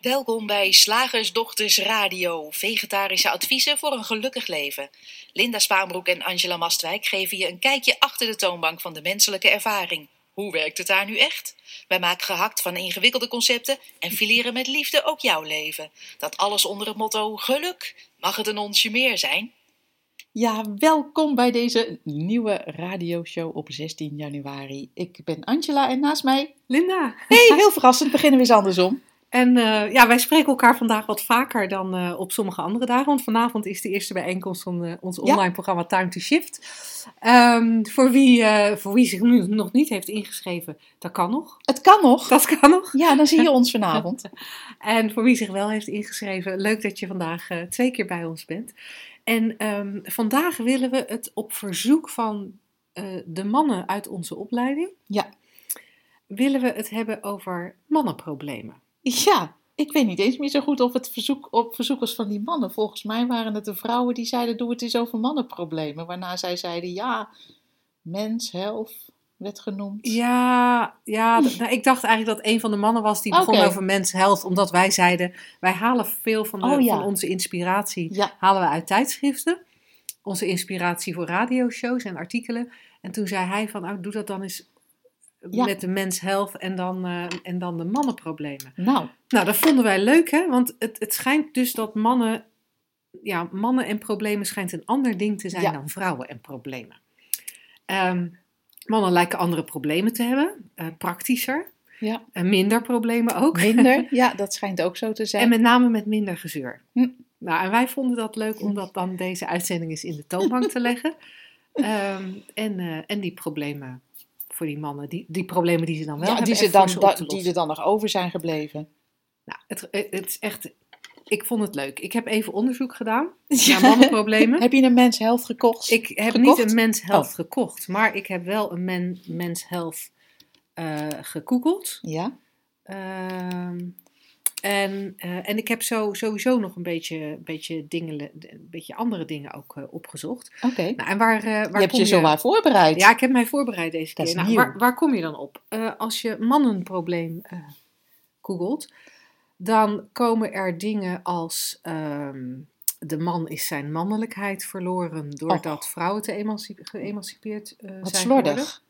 Welkom bij Slagersdochters Radio, vegetarische adviezen voor een gelukkig leven. Linda Spaanbroek en Angela Mastwijk geven je een kijkje achter de toonbank van de menselijke ervaring. Hoe werkt het daar nu echt? Wij maken gehakt van ingewikkelde concepten en fileren met liefde ook jouw leven. Dat alles onder het motto geluk. Mag het een onsje meer zijn? Ja, welkom bij deze nieuwe radioshow op 16 januari. Ik ben Angela en naast mij... Linda. Hey, heel verrassend, beginnen we eens andersom. En uh, ja, wij spreken elkaar vandaag wat vaker dan uh, op sommige andere dagen. Want vanavond is de eerste bijeenkomst van uh, ons online ja. programma Time to Shift. Um, voor, wie, voor wie zich nu nog niet heeft ingeschreven, dat kan nog. Het kan nog. Dat kan nog. Ja, dan zie je ons vanavond. en voor wie zich wel heeft ingeschreven, leuk dat je vandaag twee keer bij ons bent. En um, vandaag willen we het op verzoek van de mannen uit onze opleiding. Ja. Willen we het hebben over mannenproblemen. Ja, ik weet niet eens meer zo goed of het verzoek, op verzoek was van die mannen. Volgens mij waren het de vrouwen die zeiden: Doe het eens over mannenproblemen. Waarna zij zeiden: Ja, mens, health werd genoemd. Ja, ja nou, ik dacht eigenlijk dat een van de mannen was die begon okay. over mens health. Omdat wij zeiden: Wij halen veel van, de, oh, ja. van onze inspiratie ja. halen we uit tijdschriften. Onze inspiratie voor radioshows en artikelen. En toen zei hij: van, oh, Doe dat dan eens ja. met de mens health en dan, uh, en dan de mannenproblemen. Nou. nou, dat vonden wij leuk, hè? Want het, het schijnt dus dat mannen, ja, mannen en problemen schijnt een ander ding te zijn ja. dan vrouwen en problemen. Um, mannen lijken andere problemen te hebben, uh, praktischer. Ja. En minder problemen ook. Minder, ja, dat schijnt ook zo te zijn. En met name met minder gezeur. Hm. Nou, en wij vonden dat leuk om dat dan deze uitzending eens in de toonbank te leggen. Um, en, uh, en die problemen voor die mannen, die, die problemen die ze dan wel ja, hebben. Die, ze dan, da, die er dan nog over zijn gebleven. Nou, het, het is echt, ik vond het leuk. Ik heb even onderzoek gedaan naar mannenproblemen. heb je een Mens Health gekocht? Ik heb gekocht? niet een Mens Health oh. gekocht, maar ik heb wel een men, Mens Health uh, gegoogeld. Ja. Uh, en, uh, en ik heb zo, sowieso nog een beetje, een beetje, dingen, een beetje andere dingen ook uh, opgezocht. Oké. Okay. Nou, en waar, uh, waar je hebt je zo waar voorbereid. Ja, ik heb mij voorbereid deze keer. Nou, waar, waar, kom je dan op? als je mannenprobleem googelt, dan komen er dingen als um, de man is zijn mannelijkheid verloren doordat oh. vrouwen te emancipe geëmancipeerd Wat zijn slordig.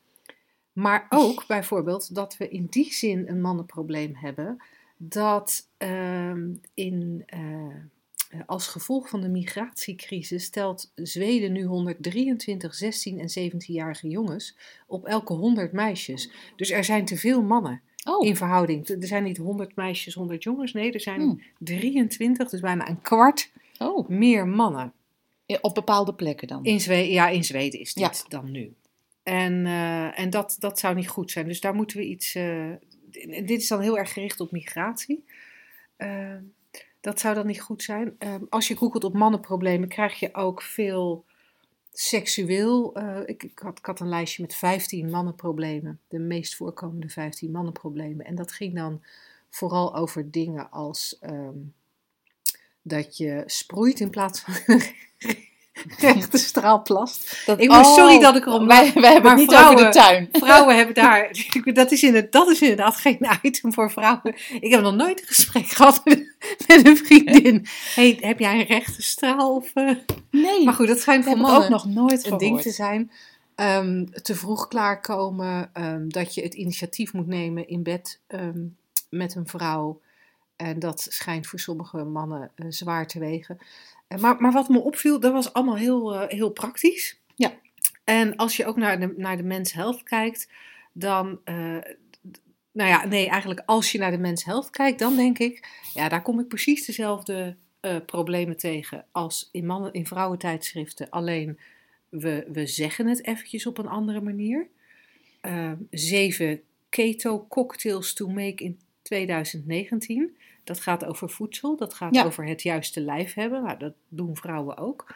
Maar ook bijvoorbeeld dat we in die zin een mannenprobleem hebben dat uh, in, uh, als gevolg van de migratiecrisis stelt Zweden nu 123 16 en 17-jarige jongens op elke 100 meisjes. Dus er zijn te veel mannen oh. in verhouding. Er zijn niet 100 meisjes, 100 jongens. Nee, er zijn Hmm. 23, dus bijna een kwart Oh, meer mannen. op bepaalde plekken dan. In Zweden, ja, in Zweden is dit Ja. dan nu. En, uh, en dat, dat zou niet goed zijn. Dus daar moeten we iets. Uh, dit is dan heel erg gericht op migratie. Uh, dat zou dan niet goed zijn. Ehm, als je googelt op mannenproblemen, krijg je ook veel seksueel. eh, ik, ik, had, een lijstje met 15 mannenproblemen. De meest voorkomende 15 mannenproblemen. En dat ging dan vooral over dingen als um, dat je sproeit in plaats van rechte straal plast. Dat, ik moet, oh, sorry dat ik erom wij, wij hebben het niet vrouwen, over de tuin. Vrouwen hebben daar, dat is, inderdaad, dat is inderdaad geen item voor vrouwen. Ik heb nog nooit een gesprek gehad met, met een vriendin. Hey, heb jij een rechte straal? Of, uh... Nee, maar goed, dat schijnt voor mannen ook nog nooit een ding te zijn. Um, te vroeg klaarkomen, um, dat je het initiatief moet nemen in bed um, met een vrouw. En dat schijnt voor sommige mannen uh, zwaar te wegen. Maar, maar wat me opviel, dat was allemaal heel, uh, heel praktisch. Ja. En als je ook naar de, naar de mens health kijkt, dan. Uh, nou ja, nee, eigenlijk als je naar de mens health kijkt, dan denk ik, ja, daar kom ik precies dezelfde uh, problemen tegen als in mannen, in vrouwentijdschriften. Alleen we, we zeggen het eventjes op een andere manier. Uh, zeven keto cocktails to make in 2019. Dat gaat over voedsel, dat gaat ja. over het juiste lijf hebben. Nou, dat doen vrouwen ook.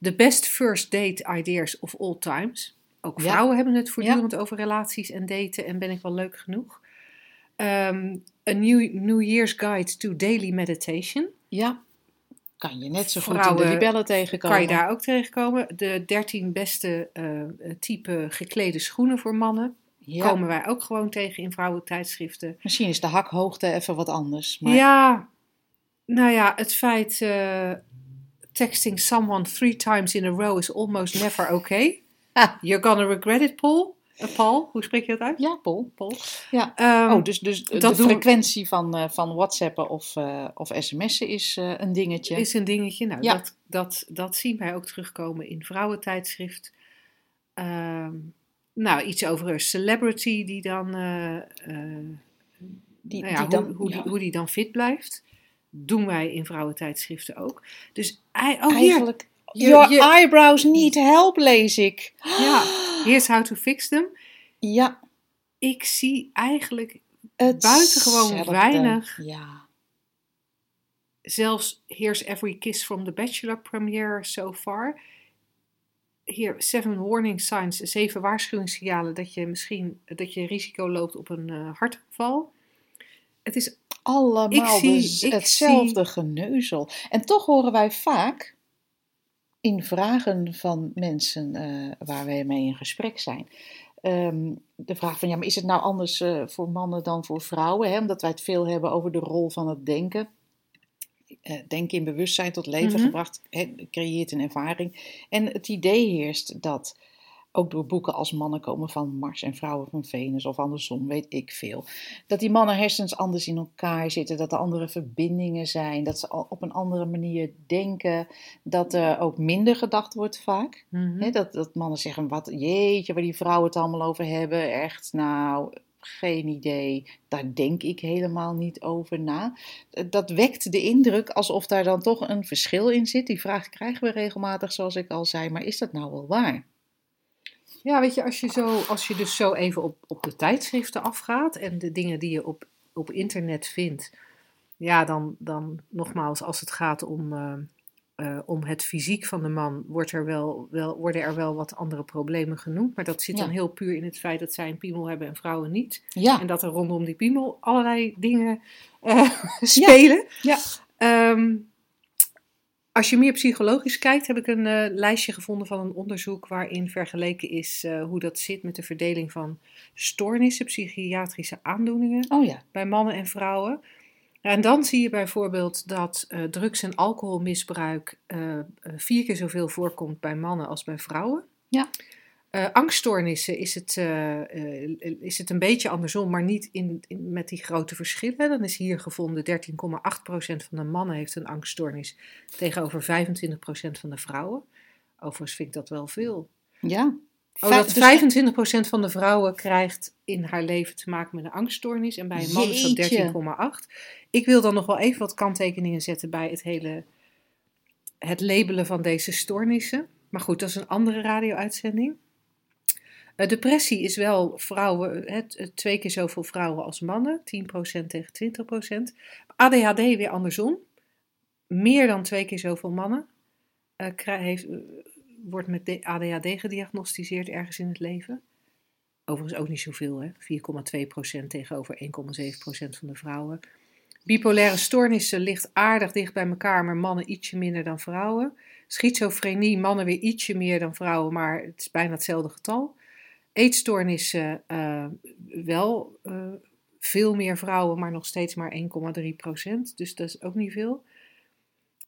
The best first date ideas of all times. Ook vrouwen ja. hebben het voortdurend ja. over relaties en daten en ben ik wel leuk genoeg. Um, a new, new Year's Guide to Daily Meditation. Ja, kan je net zo vrouwen, goed in de libellen tegenkomen. Kan je daar ook tegenkomen. De 13 beste uh, type geklede schoenen voor mannen. Ja. komen wij ook gewoon tegen in vrouwentijdschriften. Misschien is de hakhoogte even wat anders. Maar Ja, nou ja, het feit eh, texting someone three times in a row is almost never okay. Ah. You're gonna regret it, Paul. Eh, Paul, hoe spreek je dat uit? ja, Paul. Paul. Ja. Ehm, Oh, dus, dus de frequentie van, eh, van WhatsAppen of, of sms'en is een dingetje. is een dingetje. Nou, Ja. dat, dat, dat zien wij ook terugkomen in vrouwentijdschrift. Ehm, nou, iets over een celebrity die dan, die, nou ja, die dan, hoe, hoe, ja. Die, hoe die dan fit blijft. Doen wij in vrouwentijdschriften ook. Dus, oh Eigenlijk, your je- eyebrows need help, lees ik. ja, here's how to fix them. Ja, Ik zie eigenlijk het Buitengewoon weinig. Ja. zelfs Here's Every Kiss from the Bachelor premiere so far. Hier, seven warning signs, zeven waarschuwingssignalen dat je misschien dat je risico loopt op een eh, hartaanval. Het is Allemaal zie- dus hetzelfde geneuzel. En toch horen wij vaak in vragen van mensen eh, waar wij mee in gesprek zijn. ehm, de vraag van ja, maar is het nou anders eh, voor mannen dan voor vrouwen? Hè? Omdat wij het veel hebben over de rol van het denken. Eh, denken in bewustzijn tot leven Mhm. gebracht creëert een ervaring. En het idee heerst dat ook door boeken als Mannen komen van Mars en Vrouwen van Venus of andersom, weet ik veel. Dat die mannen hersens anders in elkaar zitten, dat er andere verbindingen zijn, dat ze op een andere manier denken, dat er ook minder gedacht wordt vaak. Mhm. Dat, dat mannen zeggen, wat jeetje, waar die vrouwen het allemaal over hebben, echt nou, geen idee, daar denk ik helemaal niet over na. Dat wekt de indruk alsof daar dan toch een verschil in zit. Die vraag krijgen we regelmatig, zoals ik al zei, maar is dat nou wel waar? Ja, weet je, als je, zo, als je dus zo even op, op de tijdschriften afgaat en de dingen die je op, op internet vindt, ja, dan, dan nogmaals, als het gaat om, eh, eh, om het fysiek van de man, wordt er wel, wel, worden er wel wat andere problemen genoemd. Maar dat zit Ja. dan heel puur in het feit dat zij een piemel hebben en vrouwen niet. Ja, En dat er rondom die piemel allerlei dingen eh, spelen. ja. Ehm, als je meer psychologisch kijkt, heb ik een eh, lijstje gevonden van een onderzoek waarin vergeleken is hoe dat zit met de verdeling van stoornissen, psychiatrische aandoeningen oh ja. bij mannen en vrouwen. En dan zie je bijvoorbeeld dat eh, drugs- en alcoholmisbruik eh, eh, vier keer zoveel voorkomt bij mannen als bij vrouwen. Ja. Angststoornissen is het, is het een beetje andersom, maar niet in, in- met die grote verschillen. Dan is hier gevonden 13,8% van de mannen heeft een angststoornis tegenover 25% van de vrouwen. Overigens vind ik dat wel veel. Ja. Oh, dat dus- 25% van de vrouwen krijgt in haar leven te maken met een angststoornis. En bij een man is dat Jeetje. 13,8. Ik wil dan nog wel even wat kanttekeningen zetten bij het hele... Het labelen van deze stoornissen. Maar goed, dat is een andere radio-uitzending. Eh, depressie is wel vrouwen, het, het twee keer zoveel vrouwen als mannen. 10% tegen 20%. ADHD weer andersom. Meer dan twee keer zoveel mannen. eh, krij- heeft, eh, wordt met ADHD gediagnosticeerd ergens in het leven. Overigens ook niet zoveel, hè? 4,2% tegenover 1,7% van de vrouwen. Bipolaire stoornissen ligt aardig dicht bij elkaar, maar mannen ietsje minder dan vrouwen. Schizofrenie, mannen weer ietsje meer dan vrouwen, maar het is bijna hetzelfde getal. Eetstoornissen, eh, wel eh, veel meer vrouwen, maar nog steeds maar 1,3%. Dus dat is ook niet veel.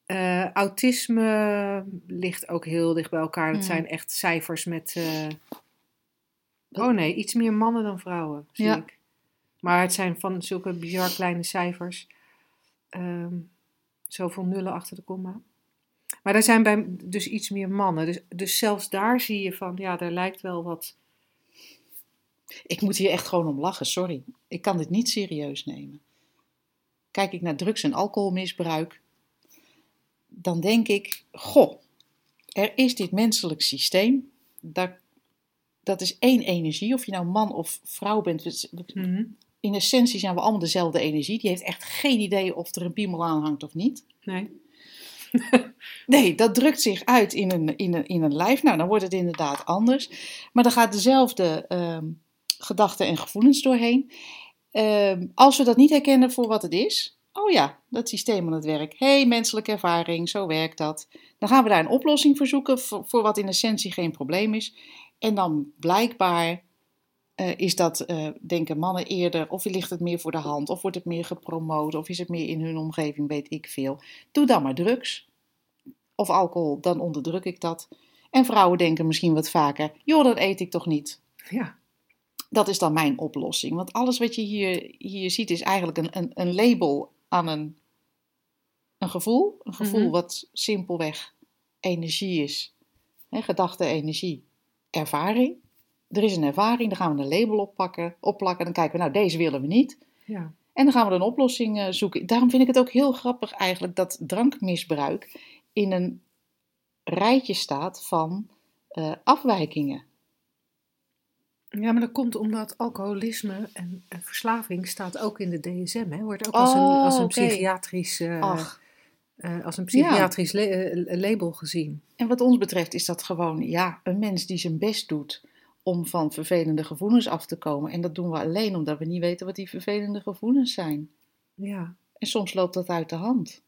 Eh, autisme ligt ook heel dicht bij elkaar. Dat Hmm. zijn echt cijfers met. eh, Oh nee, iets meer mannen dan vrouwen, zie Ja. ik. Maar het zijn van zulke bizar kleine cijfers. Ehm, zoveel nullen achter de komma. Maar er zijn bij dus iets meer mannen. Dus, dus zelfs daar zie je van, ja, er lijkt wel wat. Ik moet hier echt gewoon om lachen, sorry. Ik kan dit niet serieus nemen. Kijk ik naar drugs- en alcoholmisbruik, dan denk ik, goh, er is dit menselijk systeem. Daar, dat is één energie, of je nou man of vrouw bent. we- we- In essentie zijn we allemaal dezelfde energie. Die heeft echt geen idee of er een piemel aan hangt of niet. Nee. Nee, dat drukt zich uit in een, in een, in een lijf. Nou, dan wordt het inderdaad anders. Maar er gaat dezelfde ehm, gedachten en gevoelens doorheen. Ehm, als we dat niet herkennen voor wat het is. Oh ja, dat systeem aan het werk. Hé, hey, menselijke ervaring, zo werkt dat. Dan gaan we daar een oplossing voor zoeken voor, voor wat in essentie geen probleem is. En dan blijkbaar eh, is dat, eh, denken mannen eerder, of ligt het meer voor de hand, of wordt het meer gepromoot, of is het meer in hun omgeving, weet ik veel. Doe dan maar drugs. Of alcohol, dan onderdruk ik dat. En vrouwen denken misschien wat vaker, joh, dat eet ik toch niet. Ja. Dat is dan mijn oplossing. Want alles wat je hier, hier ziet is eigenlijk een, een, een label aan een, een gevoel. Een gevoel Mhm. wat simpelweg energie is. Gedachte, energie, ervaring. Er is een ervaring, daar gaan we een label oppakken, opplakken. Dan kijken we, nou deze willen we niet. ja. En dan gaan we een oplossing eh, zoeken. Daarom vind ik het ook heel grappig eigenlijk dat drankmisbruik in een rijtje staat van eh, afwijkingen. Ja, maar dat komt omdat alcoholisme en, en verslaving staat ook in de DSM. Hè? Wordt ook als een, Oh, als een psychiatrisch, eh, eh, als een psychiatrisch la- eh, label gezien. en wat ons betreft is dat gewoon ja, een mens die zijn best doet om van vervelende gevoelens af te komen. En dat doen we alleen omdat we niet weten wat die vervelende gevoelens zijn. Ja, En soms loopt dat uit de hand.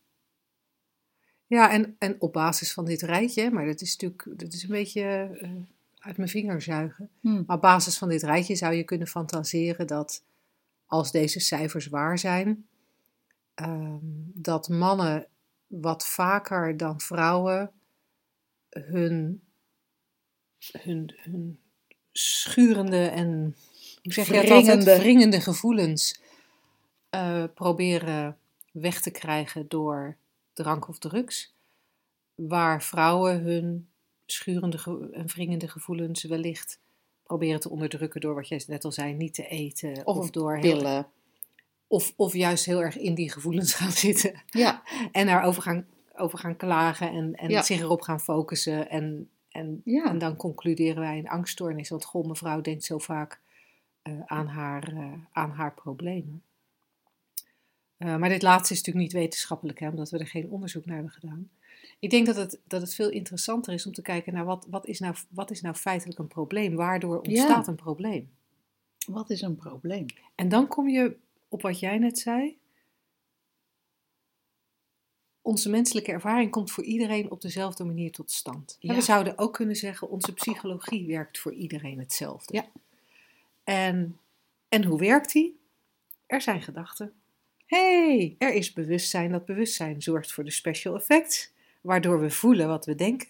ja en, en op basis van dit rijtje, maar dat is natuurlijk dat is een beetje uit mijn vinger zuigen. Hm. Maar op basis van dit rijtje zou je kunnen fantaseren dat als deze cijfers waar zijn, ehm, dat mannen wat vaker dan vrouwen hun, hun, hun schurende en hoe zeg je dat wringende gevoelens eh, proberen weg te krijgen door drank of drugs. Waar vrouwen hun schurende en wringende gevoelens wellicht proberen te onderdrukken door wat jij net al zei, niet te eten. Of, Of, door heel, pillen. of, of juist heel erg in die gevoelens gaan zitten. Ja, En daarover gaan, over gaan klagen en, en Ja. zich erop gaan focussen. En, en, Ja. en dan concluderen wij een angststoornis. Want goh, mevrouw denkt zo vaak eh, aan, haar, eh, aan haar problemen. Eh, maar dit laatste is natuurlijk niet wetenschappelijk, hè, omdat we er geen onderzoek naar hebben gedaan. Ik denk dat het, dat het veel interessanter is om te kijken naar wat, wat, is, nou, wat is nou feitelijk een probleem? Waardoor ontstaat een probleem? wat is een probleem? En dan kom je op wat jij net zei. Onze menselijke ervaring komt voor iedereen op dezelfde manier tot stand. Ja. we zouden ook kunnen zeggen, onze psychologie werkt voor iedereen hetzelfde. Ja. En, en hoe werkt die? Er zijn gedachten. Hey, Er is bewustzijn. Dat bewustzijn zorgt voor de special effects, waardoor we voelen wat we denken.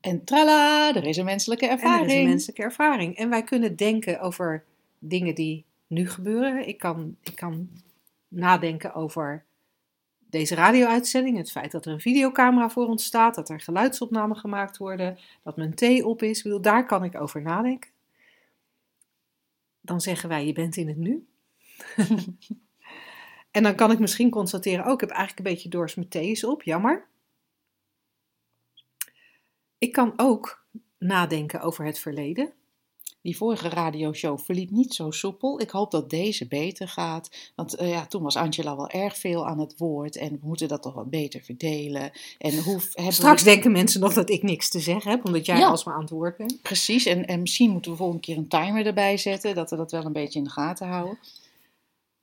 en trala, er is een menselijke En ervaring. er is een menselijke ervaring. En wij kunnen denken over dingen die nu gebeuren. Ik kan, ik kan nadenken over deze radio-uitzending. Het feit dat er een videocamera voor ons staat. Dat er geluidsopnamen gemaakt worden. Dat mijn thee op is. Daar kan ik over nadenken. Dan zeggen wij, je bent in het nu. en dan kan ik misschien constateren, oh, ik heb eigenlijk een beetje dorst, mijn thee is op. Jammer. Ik kan ook nadenken over het verleden. Die vorige radioshow verliep niet zo soepel. Ik hoop dat deze beter gaat. Want eh, ja, toen was Angela wel erg veel aan het woord. En we moeten dat toch wat beter verdelen. En hoe Straks we... denken mensen nog dat ik niks te zeggen heb, omdat jij Ja. alsmaar aan het woord bent. Precies. En, en misschien moeten we volgende keer een timer erbij zetten. Dat we dat wel een beetje in de gaten houden.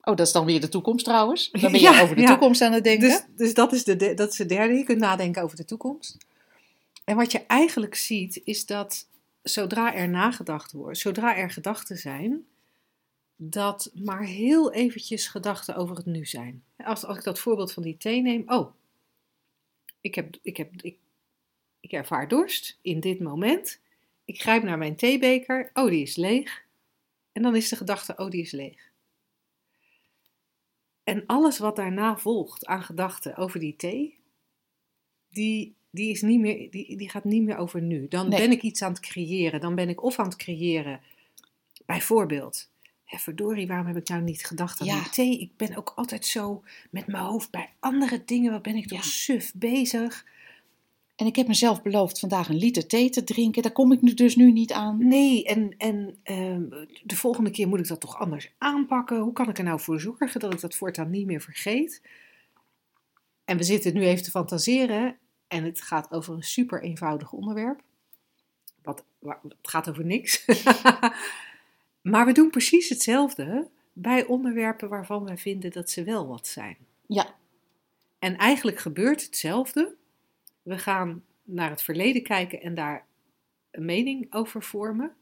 Oh, dat is dan weer de toekomst trouwens. Dan ben je Ja, over de ja. toekomst aan het denken. Dus, dus dat, is de, de- dat is de derde. Je kunt nadenken over de toekomst. En wat je eigenlijk ziet, is dat zodra er nagedacht wordt, zodra er gedachten zijn, dat maar heel eventjes gedachten over het nu zijn. Als, als ik dat voorbeeld van die thee neem, oh, ik, heb, ik, heb, ik, ik ervaar dorst in dit moment. Ik grijp naar mijn theebeker, oh, die is leeg. En dan is de gedachte, oh, die is leeg. En alles wat daarna volgt aan gedachten over die thee, die, die, is niet meer, die, die gaat niet meer over nu. Dan Nee. ben ik iets aan het creëren. Dan ben ik of aan het creëren, bijvoorbeeld, hè, verdorie, waarom heb ik nou niet gedacht aan Ja. die thee? Ik ben ook altijd zo met mijn hoofd bij andere dingen. Wat ben ik toch Ja. suf bezig? En ik heb mezelf beloofd vandaag een liter thee te drinken. Daar kom ik nu dus nu niet aan. Nee, en, en ehm, de volgende keer moet ik dat toch anders aanpakken. Hoe kan ik er nou voor zorgen dat ik dat voortaan niet meer vergeet? En we zitten nu even te fantaseren. En het gaat over een super eenvoudig onderwerp. Wat, het gaat over niks. maar we doen precies hetzelfde bij onderwerpen waarvan wij vinden dat ze wel wat zijn. Ja, En eigenlijk gebeurt hetzelfde. We gaan naar het verleden kijken en daar een mening over vormen.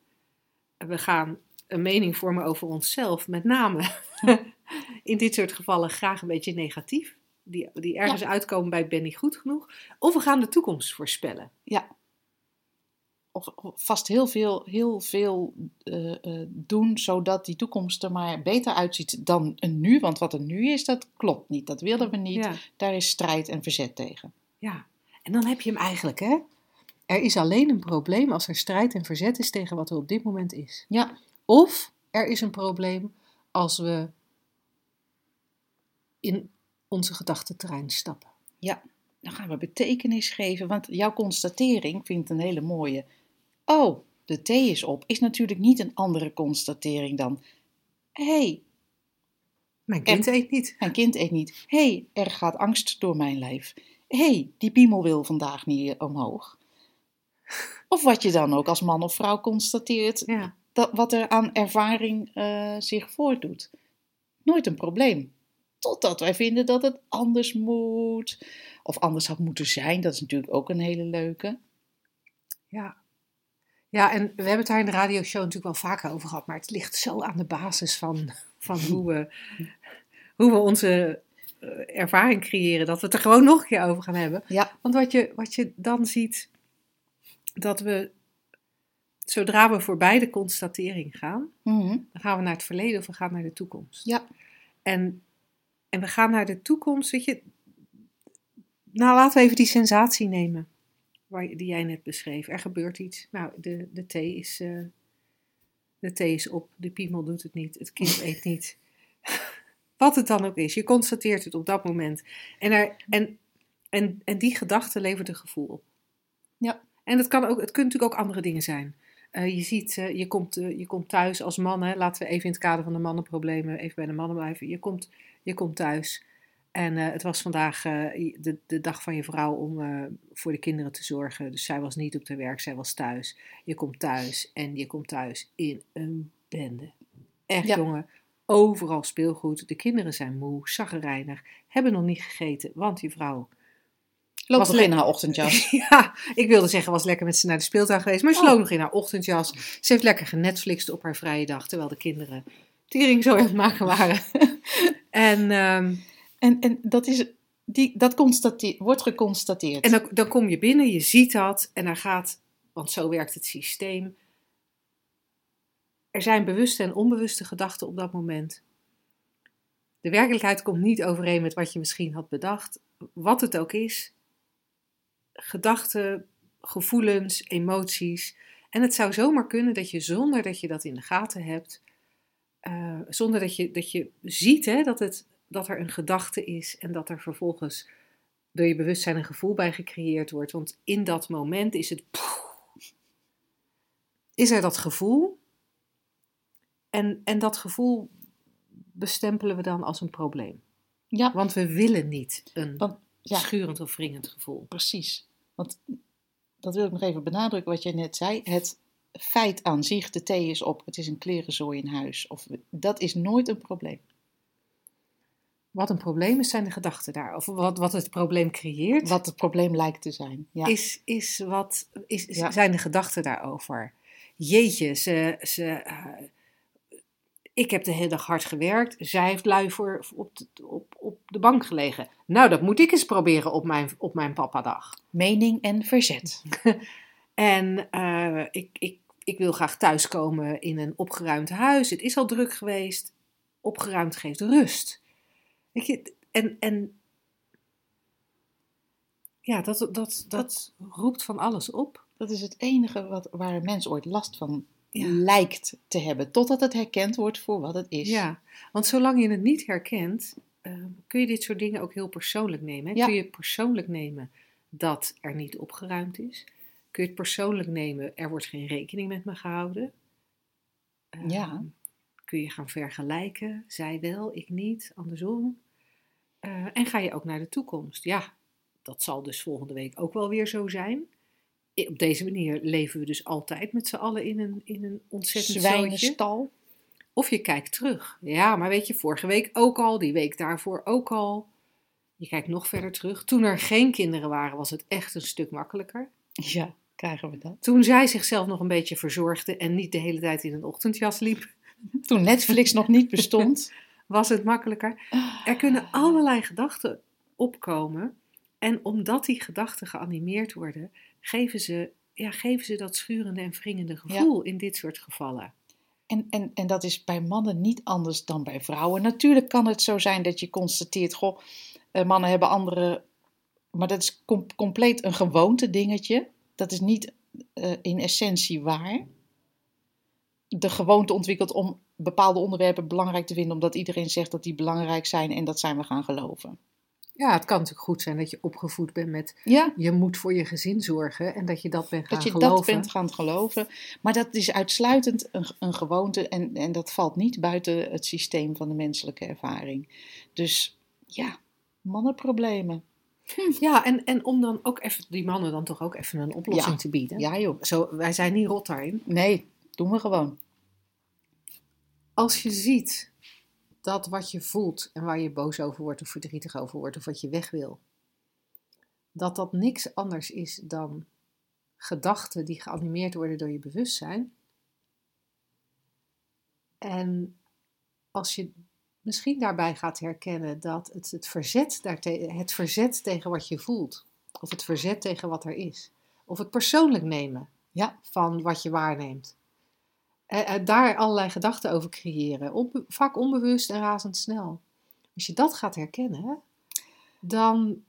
We gaan een mening vormen over onszelf, met name in dit soort gevallen graag een beetje negatief, die, die ergens uitkomen bij ben ik goed genoeg, of we gaan de toekomst voorspellen. Of, of vast heel veel, heel veel eh, eh, doen zodat die toekomst er maar beter uitziet dan een nu. Want wat er nu is, dat klopt niet. Dat willen we niet. Ja. Daar is strijd en verzet tegen. Ja, en dan heb je hem eigenlijk, hè? Er is alleen een probleem als er strijd en verzet is tegen wat er op dit moment is. Ja, Of er is een probleem als we in onze gedachtenterrein stappen. dan gaan we betekenis geven. Want jouw constatering vind ik een hele mooie. Oh, de thee is op. Is natuurlijk niet een andere constatering dan. Hé, hey, Mijn kind eet niet. mijn kind eet niet. Hé, hey, er gaat angst door mijn lijf. Hé, hey, die piemel wil vandaag niet omhoog. Of wat je dan ook als man of vrouw constateert, Ja. dat, wat er aan ervaring eh, zich voordoet. Nooit een probleem. Totdat wij vinden dat het anders moet. Of anders had moeten zijn. Dat is natuurlijk ook een hele leuke. Ja. Ja, en we hebben het daar in de radioshow natuurlijk wel vaker over gehad, maar het ligt zo aan de basis van, van hoe, we, hoe we onze ervaring creëren, dat we het er gewoon nog een keer over gaan hebben. Ja, Want wat je, wat je dan ziet, dat we, zodra we voorbij de constatering gaan, mhm, dan gaan we naar het verleden of we gaan naar de toekomst. ja, En, en we gaan naar de toekomst, weet je. Nou, laten we even die sensatie nemen. Waar, die jij net beschreef. Er gebeurt iets. Nou, de, de, thee is, eh, de thee is op. De piemel doet het niet. Het kind eet niet. Wat het dan ook is. Je constateert het op dat moment. En, er, en, en, en die gedachte levert een gevoel op. Ja. En het, kan ook, het kunnen natuurlijk ook andere dingen zijn. Eh, je ziet, eh, je, komt, eh, je komt thuis als man, hè, laten we even in het kader van de mannenproblemen even bij de mannen blijven. Je komt, je komt thuis en het was vandaag de, de dag van je vrouw om voor de kinderen te zorgen. Dus zij was niet op de werk, zij was thuis. Je komt thuis en je komt thuis in een bende. Echt Ja. jongen, overal speelgoed. De kinderen zijn moe, zaggerijnig, hebben nog niet gegeten, want je vrouw loopt Was nog in haar ochtendjas. ja, ik wilde zeggen, was lekker met ze naar de speeltuin geweest. Maar ze Oh. loopt nog in haar ochtendjas. Ze heeft lekker genetflixt op haar vrije dag. Terwijl de kinderen tering zo aan het maken waren. en ehm, En, en dat, is, die, dat constateer, wordt geconstateerd. en dan, dan kom je binnen, je ziet dat. En dan gaat, want zo werkt het systeem. Er zijn bewuste en onbewuste gedachten op dat moment. De werkelijkheid komt niet overeen met wat je misschien had bedacht. Wat het ook is. Gedachten, gevoelens, emoties. En het zou zomaar kunnen dat je zonder dat je dat in de gaten hebt, eh, zonder dat je, dat je ziet hè, dat, het, dat er een gedachte is en dat er vervolgens door je bewustzijn een gevoel bij gecreëerd wordt. Want in dat moment is het. Is er dat gevoel? En, en dat gevoel bestempelen we dan als een probleem. ja, Want we willen niet een Want- ja. schurend of wringend gevoel. precies. Want dat wil ik nog even benadrukken wat jij net zei. Het feit aan zich, de thee is op, het is een klerenzooi in huis. Of, dat is nooit een probleem. Wat een probleem is, zijn de gedachten daar. Of wat, wat het probleem creëert, Wat het probleem lijkt te zijn. Ja. is, is wat, is, Ja. zijn de gedachten daarover. Jeetje, ze, ze, eh, ik heb de hele dag hard gewerkt. Zij heeft lui voor, op, de, op, op de bank gelegen. Nou, dat moet ik eens proberen op mijn, op mijn papadag. Mening en verzet. En eh, ik, ik, ik wil graag thuiskomen in een opgeruimd huis. Het is al druk geweest. Opgeruimd geeft rust. Weet je, en, en ja, dat, dat, dat roept van alles op. Dat is het enige wat, waar een mens ooit last van Ja. lijkt te hebben. Totdat het herkend wordt voor wat het is. Ja, want zolang je het niet herkent, eh, kun je dit soort dingen ook heel persoonlijk nemen. Ja. Kun je het persoonlijk nemen dat er niet opgeruimd is? Kun je het persoonlijk nemen, er wordt geen rekening met me gehouden? Eh, Ja. Kun je gaan vergelijken, zij wel, ik niet, andersom? Eh, en ga je ook naar de toekomst? Ja, dat zal dus volgende week ook wel weer zo zijn. Op deze manier leven we dus altijd met z'n allen in een, in een ontzettend. Zwijnenstal. Of je kijkt terug. Ja, maar weet je, vorige week ook al, die week daarvoor ook al. Je kijkt nog verder terug. Toen er geen kinderen waren, was het echt een stuk makkelijker. Ja, krijgen we dat. Toen zij zichzelf nog een beetje verzorgde en niet de hele tijd in een ochtendjas liep, Toen Netflix nog niet bestond. was het makkelijker. Er kunnen allerlei gedachten opkomen. En omdat die gedachten geanimeerd worden, geven ze, ja, geven ze dat schurende en wringende gevoel in dit soort gevallen. En, en, en dat is bij mannen niet anders dan bij vrouwen. Natuurlijk kan het zo zijn dat je constateert, goh, eh, mannen hebben andere. Maar dat is com- compleet een gewoonte dingetje. Dat is niet eh, in essentie waar. De gewoonte ontwikkelt om bepaalde onderwerpen belangrijk te vinden, omdat iedereen zegt dat die belangrijk zijn en dat zijn we gaan geloven. Ja, het kan natuurlijk goed zijn dat je opgevoed bent met Ja, je moet voor je gezin zorgen en dat je dat bent gaan dat je geloven. dat bent gaan geloven. Maar dat is uitsluitend een, een gewoonte en, en dat valt niet buiten het systeem van de menselijke ervaring. Dus ja, mannenproblemen. Ja, en, en om dan ook even die mannen dan toch ook even een oplossing Ja. te bieden. Ja joh, Zo, wij zijn niet rot daarin. nee, doen we gewoon. Als je ziet dat wat je voelt en waar je boos over wordt of verdrietig over wordt of wat je weg wil, dat dat niks anders is dan gedachten die geanimeerd worden door je bewustzijn. En als je misschien daarbij gaat herkennen dat het, het, verzet, daarte- het verzet tegen wat je voelt, of het verzet tegen wat er is, of het persoonlijk nemen Ja. van wat je waarneemt, daar allerlei gedachten over creëren, onbe- vaak onbewust en razendsnel. Als je dat gaat herkennen, dan,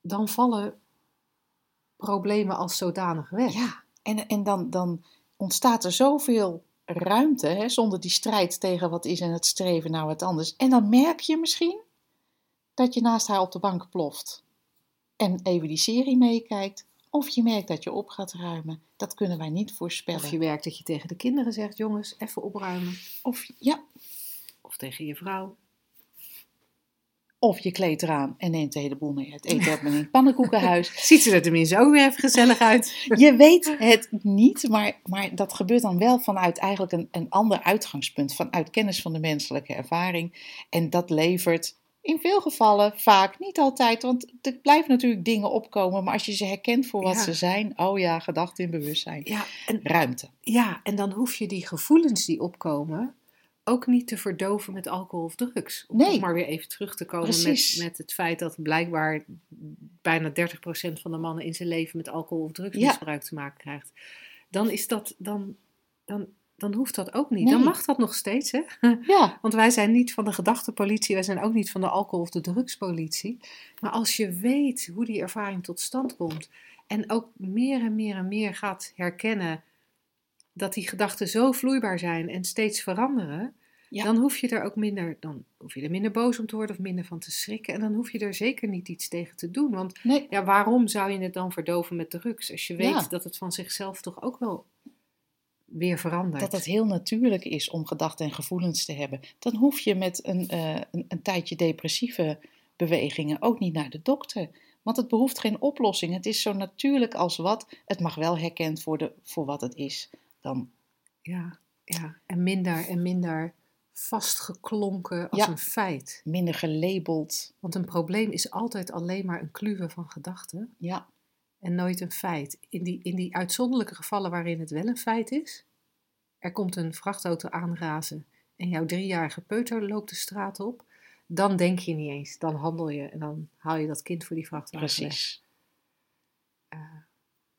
dan vallen problemen als zodanig weg. Ja, en, en dan, dan ontstaat er zoveel ruimte, hè, zonder die strijd tegen wat is en het streven naar wat anders. En dan merk je misschien dat je naast haar op de bank ploft en even die serie meekijkt. Of je merkt dat je op gaat ruimen. Dat kunnen wij niet voorspellen. Of je werkt dat je tegen de kinderen zegt, jongens, even opruimen. Of, ja, Of tegen je vrouw. of je kleedt eraan en neemt de hele boel mee. Het eten hebt in het pannenkoekenhuis. Ziet ze er tenminste ook weer even gezellig uit. Je weet het niet, maar, maar dat gebeurt dan wel vanuit eigenlijk een, een ander uitgangspunt. Vanuit kennis van de menselijke ervaring. En dat levert in veel gevallen, vaak, niet altijd. Want er blijven natuurlijk dingen opkomen. Maar als je ze herkent voor wat Ja. ze zijn. Oh ja, gedachten in bewustzijn. Ja en, Ruimte. ja, en dan hoef je die gevoelens die opkomen ook niet te verdoven met alcohol of drugs. Om Nee. maar weer even terug te komen met, Precies. met het feit dat blijkbaar bijna 30% van de mannen in zijn leven met alcohol of Ja. drugsmisbruik te maken krijgt. Dan is dat, dan, dan, dan hoeft dat ook niet. Nee. Dan mag dat nog steeds, hè? Ja, Want wij zijn niet van de gedachtenpolitie, wij zijn ook niet van de alcohol- of de drugspolitie. Maar als je weet hoe die ervaring tot stand komt en ook meer en meer en meer gaat herkennen dat die gedachten zo vloeibaar zijn en steeds veranderen, Ja. dan hoef je er ook minder, dan hoef je er minder boos om te worden of minder van te schrikken. En dan hoef je er zeker niet iets tegen te doen. Want nee. ja, waarom zou je het dan verdoven met drugs als je weet Ja. dat het van zichzelf toch ook wel weer verandert? Dat het heel natuurlijk is om gedachten en gevoelens te hebben. Dan hoef je met een, eh, een, een tijdje depressieve bewegingen ook niet naar de dokter. Want het behoeft geen oplossing. Het is zo natuurlijk als wat. Het mag wel herkend worden voor wat het is. Dan, Ja, ja. en minder en minder vastgeklonken als Ja. een feit. minder gelabeld. Want een probleem is altijd alleen maar een kluwe van gedachten Ja, en nooit een feit. In die, in die uitzonderlijke gevallen waarin het wel een feit is, er komt een vrachtauto aanrazen en jouw driejarige peuter loopt de straat op, dan denk je niet eens, dan handel je en dan haal je dat kind voor die vrachtwagen precies.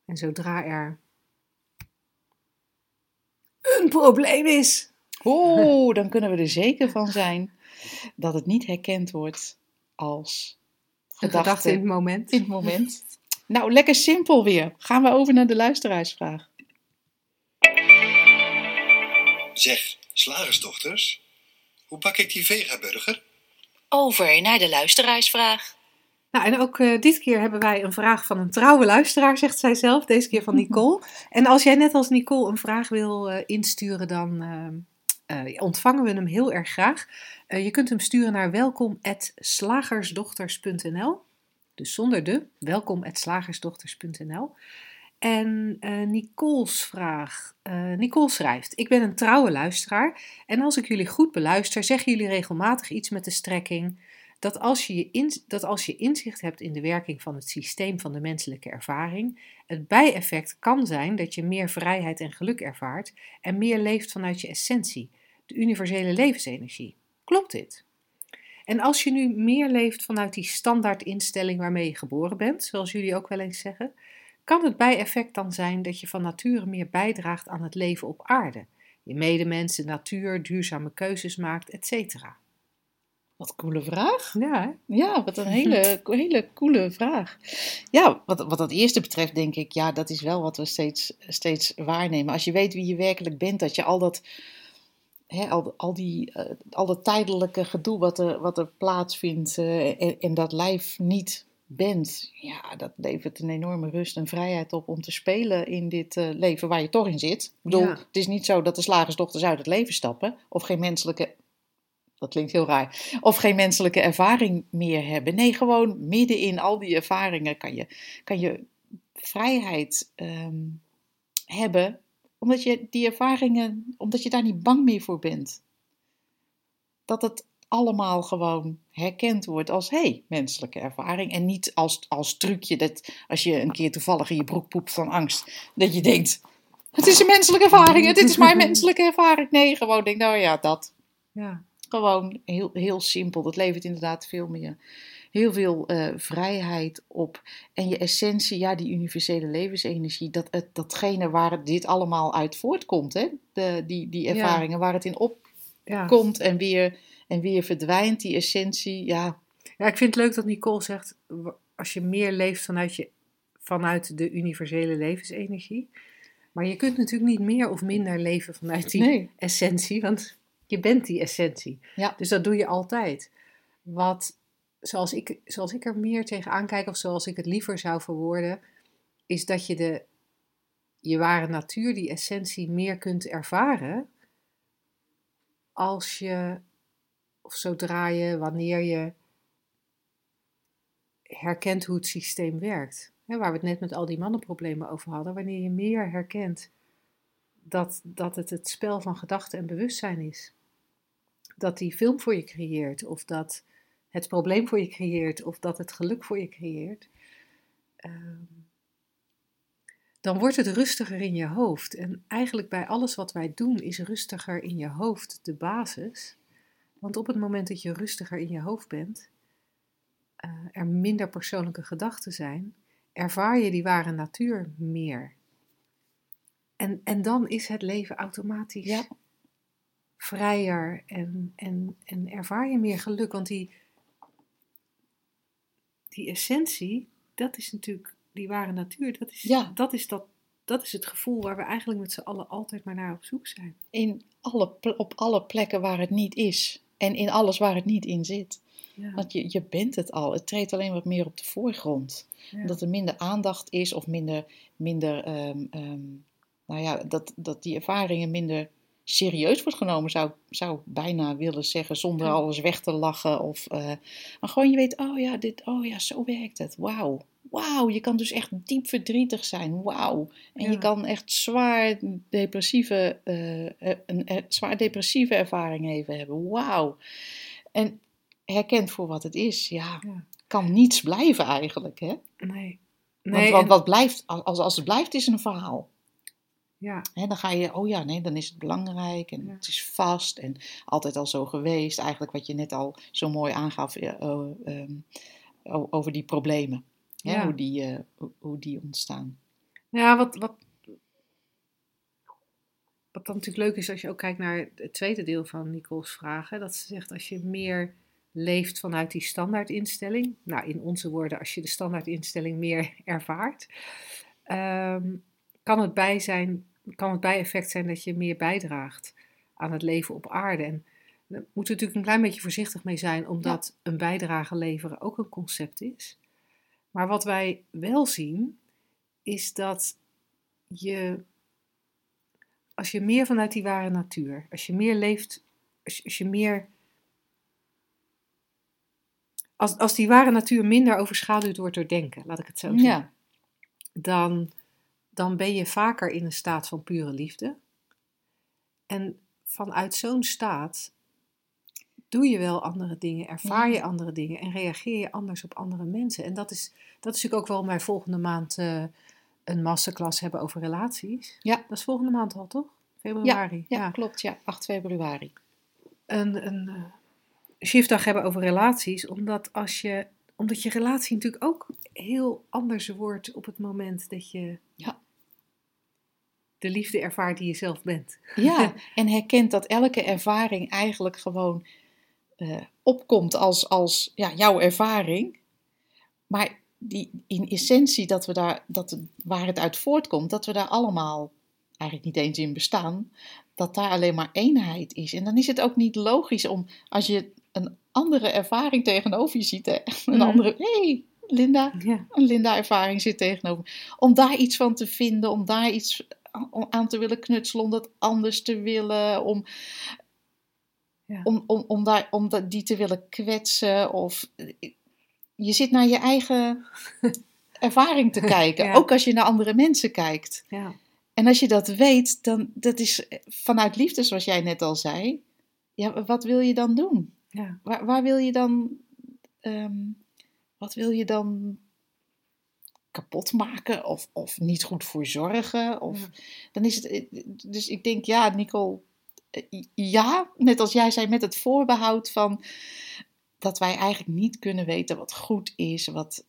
En zodra er een probleem is, Oh, dan kunnen we er zeker van zijn dat het niet herkend wordt als een gedachte in het moment. in het moment. Nou, lekker simpel weer. Gaan we over naar de luisteraarsvraag. Zeg, slagersdochters, hoe bak ik die vegaburger? Over naar de luisteraarsvraag. Nou, en ook eh, dit keer hebben wij een vraag van een trouwe luisteraar, zegt zij zelf, deze keer van Nicole. En als jij net als Nicole een vraag wil eh, insturen, dan eh, eh, ontvangen we hem heel erg graag. Eh, je kunt hem sturen naar welkom.slagersdochters.nl, dus zonder de, welkom.slagersdochters.nl. En eh, Nicole's vraag. eh, Nicole schrijft: Ik ben een trouwe luisteraar. En als ik jullie goed beluister, zeggen jullie regelmatig iets met de strekking dat als, je in, dat als je inzicht hebt in de werking van het systeem van de menselijke ervaring, het bijeffect kan zijn dat je meer vrijheid en geluk ervaart en meer leeft vanuit je essentie. de universele levensenergie. Klopt dit? En als je nu meer leeft vanuit die standaard instelling waarmee je geboren bent, zoals jullie ook wel eens zeggen, kan het bijeffect dan zijn dat je van nature meer bijdraagt aan het leven op aarde. Je medemens, de natuur, duurzame keuzes maakt, etc. Wat coole vraag. Ja, hè? Ja, wat een hele, hele coole vraag. Ja, wat, wat dat eerste betreft denk ik, ja, dat is wel wat we steeds, steeds waarnemen. Als je weet wie je werkelijk bent, dat je al dat, hè, al, al, die, eh, al dat tijdelijke gedoe wat er, wat er plaatsvindt eh, en, en dat lijf niet bent, ja, dat levert een enorme rust en vrijheid op om te spelen in dit eh, leven waar je toch in zit. Ik bedoel, Ja. het is niet zo dat de slagersdochters uit het leven stappen of geen menselijke, dat klinkt heel raar, of geen menselijke ervaring meer hebben. Nee, gewoon midden in al die ervaringen kan je, kan je vrijheid ehm, hebben, omdat je die ervaringen, omdat je daar niet bang meer voor bent. Dat het allemaal gewoon herkend wordt als hé, hey, menselijke ervaring. En niet als, als trucje dat als je een keer toevallig in je broek poept van angst, dat je denkt, het is een menselijke ervaring, dit is mijn menselijke ervaring. Nee, gewoon denk, nou ja, dat. Ja. Gewoon heel, heel simpel. Dat levert inderdaad veel meer. Heel veel eh, vrijheid op. En je essentie, ja, die universele levensenergie, dat, het, datgene waar dit allemaal uit voortkomt, hè? De, die, die Ja. ervaringen waar het in Ja. opkomt en weer, en weer verdwijnt, die essentie, ja. ja, ik vind het leuk dat Nicole zegt, als je meer leeft vanuit, je, vanuit de universele levensenergie. Maar je kunt natuurlijk niet meer of minder leven vanuit die Nee. essentie, want je bent die essentie. Ja. Dus dat doe je altijd. Wat, zoals ik, zoals ik er meer tegenaan kijk, of zoals ik het liever zou verwoorden, is dat je de, je ware natuur, die essentie, meer kunt ervaren als je, of zodra je, wanneer je herkent hoe het systeem werkt. Waar we het net met al die mannenproblemen over hadden, wanneer je meer herkent dat, dat het het spel van gedachten en bewustzijn is. Dat die film voor je creëert, of dat het probleem voor je creëert, of dat het geluk voor je creëert. ehm, dan wordt het rustiger in je hoofd. En eigenlijk bij alles wat wij doen is rustiger in je hoofd de basis. Want op het moment dat je rustiger in je hoofd bent, eh, er minder persoonlijke gedachten zijn, ervaar je die ware natuur meer. En, en dan is het leven automatisch Ja. vrijer en, en, en ervaar je meer geluk. Want die, die essentie, dat is natuurlijk die ware natuur. Dat is, Ja. dat, is dat, dat is het gevoel waar we eigenlijk met z'n allen altijd maar naar op zoek zijn. In alle, op alle plekken waar het niet is. En in alles waar het niet in zit. Ja, Want je, je bent het al. Het treedt alleen wat meer op de voorgrond. ja. Dat er minder aandacht is of minder, minder ehm, ehm, nou ja, dat, dat die ervaringen minder serieus wordt genomen, zou zou bijna willen zeggen, zonder Ja. alles weg te lachen. Of, eh, maar gewoon je weet, oh ja, dit, oh ja, zo werkt het. Wauw. Wauw, je kan dus echt diep verdrietig zijn. Wauw. En Ja. je kan echt zwaar depressieve, eh, een eh, zwaar depressieve ervaring even hebben. Wauw. En herkend voor wat het is, ja, Ja. kan niets blijven eigenlijk, hè? Nee. Want, Nee, want wat blijft, als, als het blijft, is een verhaal. ja, Hè, dan ga je, oh ja, nee, dan is het belangrijk en Ja. het is vast en altijd al zo geweest. Eigenlijk wat je net al zo mooi aangaf oh, ehm, over die problemen. Hè, Ja. hoe, die, eh, hoe, hoe die ontstaan. Ja, wat, wat, wat dan natuurlijk leuk is als je ook kijkt naar het tweede deel van Nicole's vragen. Dat ze zegt als je meer leeft vanuit die standaardinstelling. Nou, in onze woorden, als je de standaardinstelling meer ervaart. ehm, kan, het bij zijn, kan het bijeffect zijn dat je meer bijdraagt aan het leven op aarde. En daar moeten we natuurlijk een klein beetje voorzichtig mee zijn, omdat een bijdrage leveren ook een concept is. Maar wat wij wel zien, is dat je, als je meer vanuit die ware natuur, als je meer leeft, als, je- als je meer, als, als die ware natuur minder overschaduwd wordt door denken, laat ik het zo zeggen, Ja, dan, dan ben je vaker in een staat van pure liefde. En vanuit zo'n staat doe je wel andere dingen, ervaar je andere dingen en reageer je anders op andere mensen. En dat is, dat is natuurlijk ook waarom wij volgende maand eh, een masterclass hebben over relaties. Ja. Dat is volgende maand al, toch? februari. Ja, klopt. Ja, 8 februari. Een, een eh, shiftdag hebben over relaties, omdat, als je, omdat je relatie natuurlijk ook heel anders wordt op het moment dat je Ja. de liefde ervaart die je zelf bent. Ja, en herkent dat elke ervaring eigenlijk gewoon eh, opkomt als, als ja, jouw ervaring. Maar die, in essentie, dat we daar, dat, waar het uit voortkomt, dat we daar allemaal eigenlijk niet eens in bestaan, dat daar alleen maar eenheid is. En dan is het ook niet logisch om, als je een andere ervaring tegenover je ziet, hè, een Mhm. andere, hé, hey, Linda, Ja, een Linda-ervaring zit tegenover. Om daar iets van te vinden, om daar iets aan te willen knutselen, om dat anders te willen, om, Ja. om, om, om, daar, om dat, die te willen kwetsen. Of je zit naar je eigen ervaring te kijken, Ja. ook als je naar andere mensen kijkt. ja, En als je dat weet, dan dat is vanuit liefde, zoals jij net al zei. Ja, wat wil je dan doen? ja. Waar, waar wil je dan, ehm, wat wil je dan kapot maken of, of niet goed voor zorgen? Of, Ja. dan is het, eh, dus ik denk, ja, Nicole, eh, ja, net als jij zei, met het voorbehoud van dat wij eigenlijk niet kunnen weten wat goed is, wat.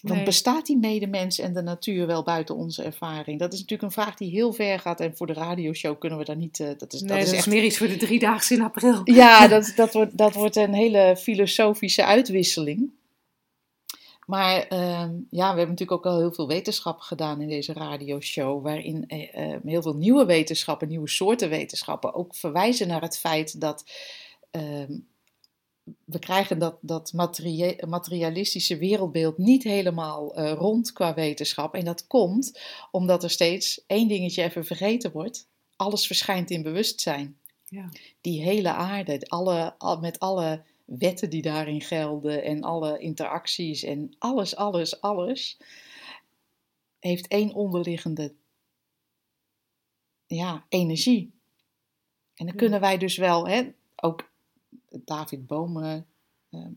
want Nee. bestaat die medemens en de natuur wel buiten onze ervaring? Dat is natuurlijk een vraag die heel ver gaat. En voor de radioshow kunnen we daar niet. eh, dat is, Nee, dat is echt meer iets voor de driedaagse in april. ja, dat, dat, wordt, dat wordt een hele filosofische uitwisseling. Maar ehm, ja, we hebben natuurlijk ook al heel veel wetenschap gedaan in deze radioshow, waarin eh, eh, heel veel nieuwe wetenschappen, nieuwe soorten wetenschappen ook verwijzen naar het feit dat ehm, we krijgen dat, dat materialistische wereldbeeld niet helemaal eh, rond qua wetenschap. En dat komt omdat er steeds één dingetje even vergeten wordt. Alles verschijnt in bewustzijn Ja. die hele aarde, alle, al- met alle wetten die daarin gelden en alle interacties en alles, alles, alles, heeft één onderliggende ja, energie. En dan kunnen wij dus wel, hè, ook David Boom ehm,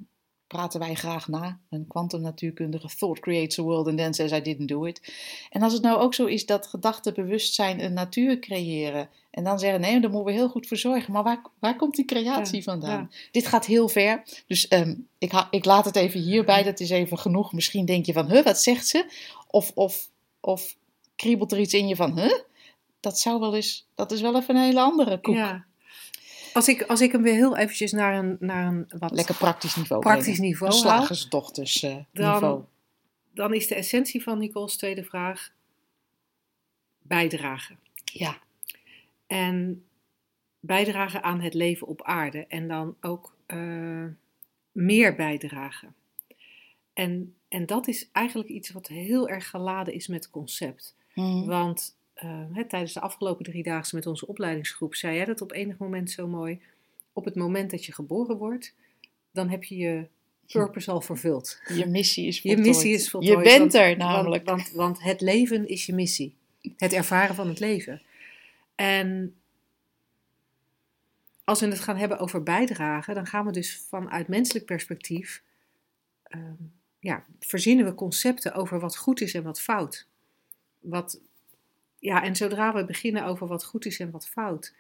praten wij graag na, een kwantumnatuurkundige, thought creates a world and then says I didn't do it. En als het nou ook zo is dat gedachten bewustzijn een natuur creëren en dan zeggen nee, daar moeten we heel goed voor zorgen, maar waar, waar komt die creatie Ja, vandaan? Dit gaat heel ver, dus ehm, ik, ha- ik laat het even hierbij, dat is even genoeg. Misschien denk je van, huh, wat zegt ze? Of, of, of kriebelt er iets in je van, huh? Dat zou wel eens, dat is wel even een hele andere koek. Ja. Als ik, als ik hem weer heel eventjes naar een, naar een wat Lekker praktisch niveau. praktisch brengen. niveau Een slagersdochters eh, Dan- niveau. dan is de essentie van Nicole's tweede vraag bijdragen. Ja, En bijdragen aan het leven op aarde. En dan ook eh, meer bijdragen. En, en dat is eigenlijk iets wat heel erg geladen is met concept. Mhm. Want eh, hè, tijdens de afgelopen drie dagen met onze opleidingsgroep zei jij dat op enig moment zo mooi. Op het moment dat je geboren wordt, dan heb je je purpose al vervuld. je missie is Je voltooid. missie is voltooid. Je bent want- er namelijk. Want, want, want het leven is je missie. Het ervaren van het leven. En als we het gaan hebben over bijdragen, dan gaan we dus vanuit menselijk perspectief. ehm, ja, verzinnen we concepten over wat goed is en wat fout. Wat, ja, en zodra we beginnen over wat goed is en wat fout,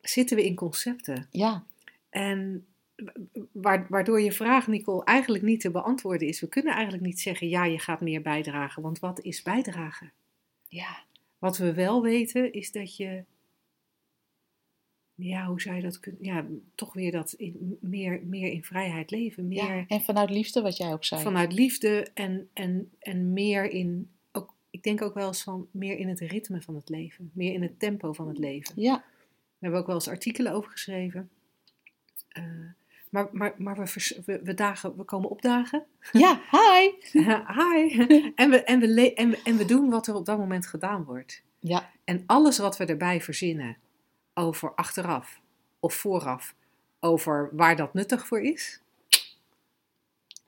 zitten we in concepten. ja, En wa- waardoor je vraag, Nicole, eigenlijk niet te beantwoorden is. We kunnen eigenlijk niet zeggen, ja, je gaat meer bijdragen. Want wat is bijdragen? ja, Wat we wel weten, is dat je, ja, hoe zou je dat kunnen, ja, toch weer dat in, meer, meer in vrijheid leven. Meer ja. En vanuit liefde, wat jij ook zei. vanuit liefde en, en, en meer in, denk ook wel eens van, meer in het ritme van het leven. Meer in het tempo van het leven. Ja, Daar hebben we ook wel eens artikelen over geschreven. Eh, maar maar, maar we, vers- we, we, dagen, we komen opdagen. ja, hi. Hi. En we, en, we en, we, en we doen wat er op dat moment gedaan wordt. Ja, En alles wat we erbij verzinnen over achteraf of vooraf, over waar dat nuttig voor is,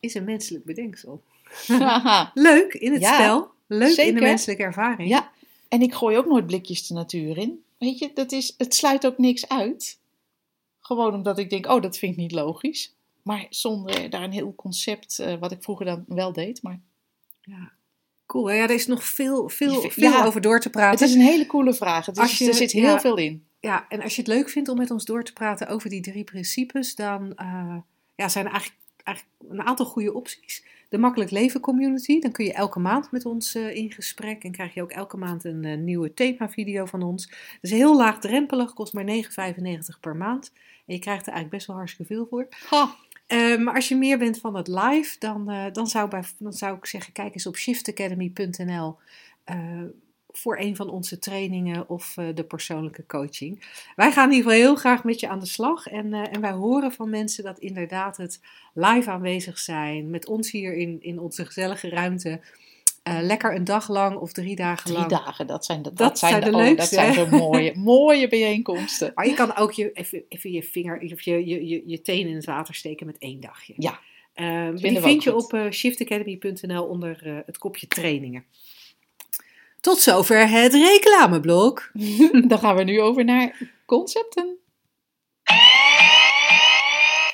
is een menselijk bedenksel. Leuk in het Ja, spel, leuk in de menselijke ervaring. ja. En ik gooi ook nooit blikjes de natuur in. Weet je, dat is, het sluit ook niks uit. Gewoon omdat ik denk, oh, dat vind ik niet logisch. Maar zonder daar een heel concept, eh, wat ik vroeger dan wel deed. Maar Ja. Cool. Ja, er is nog veel, veel, Ja. veel over door te praten. Het is een hele coole vraag. Het is, Als je- er zit heel ja. veel in. Ja, en als je het leuk vindt om met ons door te praten over die drie principes, dan eh, ja, zijn er eigenlijk, eigenlijk een aantal goede opties. De Makkelijk Leven Community, dan kun je elke maand met ons eh, in gesprek en krijg je ook elke maand een eh, nieuwe themavideo van ons. Dat is heel laagdrempelig, kost maar 9,95 per maand. En je krijgt er eigenlijk best wel hartstikke veel voor. Ha. Eh, maar als je meer bent van het live, dan, dan, zou, bij, dan zou ik zeggen, kijk eens op shiftacademy.nl eh, voor een van onze trainingen of eh, de persoonlijke coaching. Wij gaan in ieder geval heel graag met je aan de slag. En, eh, en wij horen van mensen dat inderdaad het live aanwezig zijn, met ons hier in, in onze gezellige ruimte. eh, lekker een dag lang of drie dagen Drie lang. dagen, dat zijn de, Dat zijn de oh, leukste, Dat zijn zo mooie, mooie bijeenkomsten. Maar je kan ook je, even, even je vinger of je, je, je, je teen in het water steken met één dagje. Ja, Eh, die vind je goed. op shiftacademy.nl onder het kopje trainingen. Tot zover het reclameblok. Dan gaan we nu over naar concepten.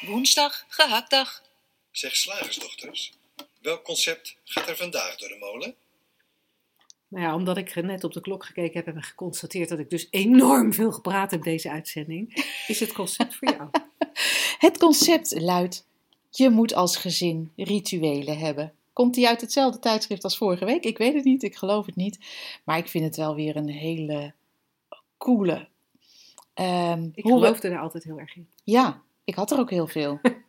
Woensdag, gehaktdag. Zeg slagersdochters, welk concept gaat er vandaag door de molen? Nou ja, omdat ik net op de klok gekeken heb en geconstateerd dat ik dus enorm veel gepraat heb deze uitzending, is het concept voor jou. Het concept luidt: je moet als gezin rituelen hebben. Komt die uit hetzelfde tijdschrift als vorige week? Ik weet het niet, ik geloof het niet. Maar ik vind het wel weer een hele coole. Ehm, Ik we- geloofde daar altijd heel erg in. Ja, ik had er ook heel veel.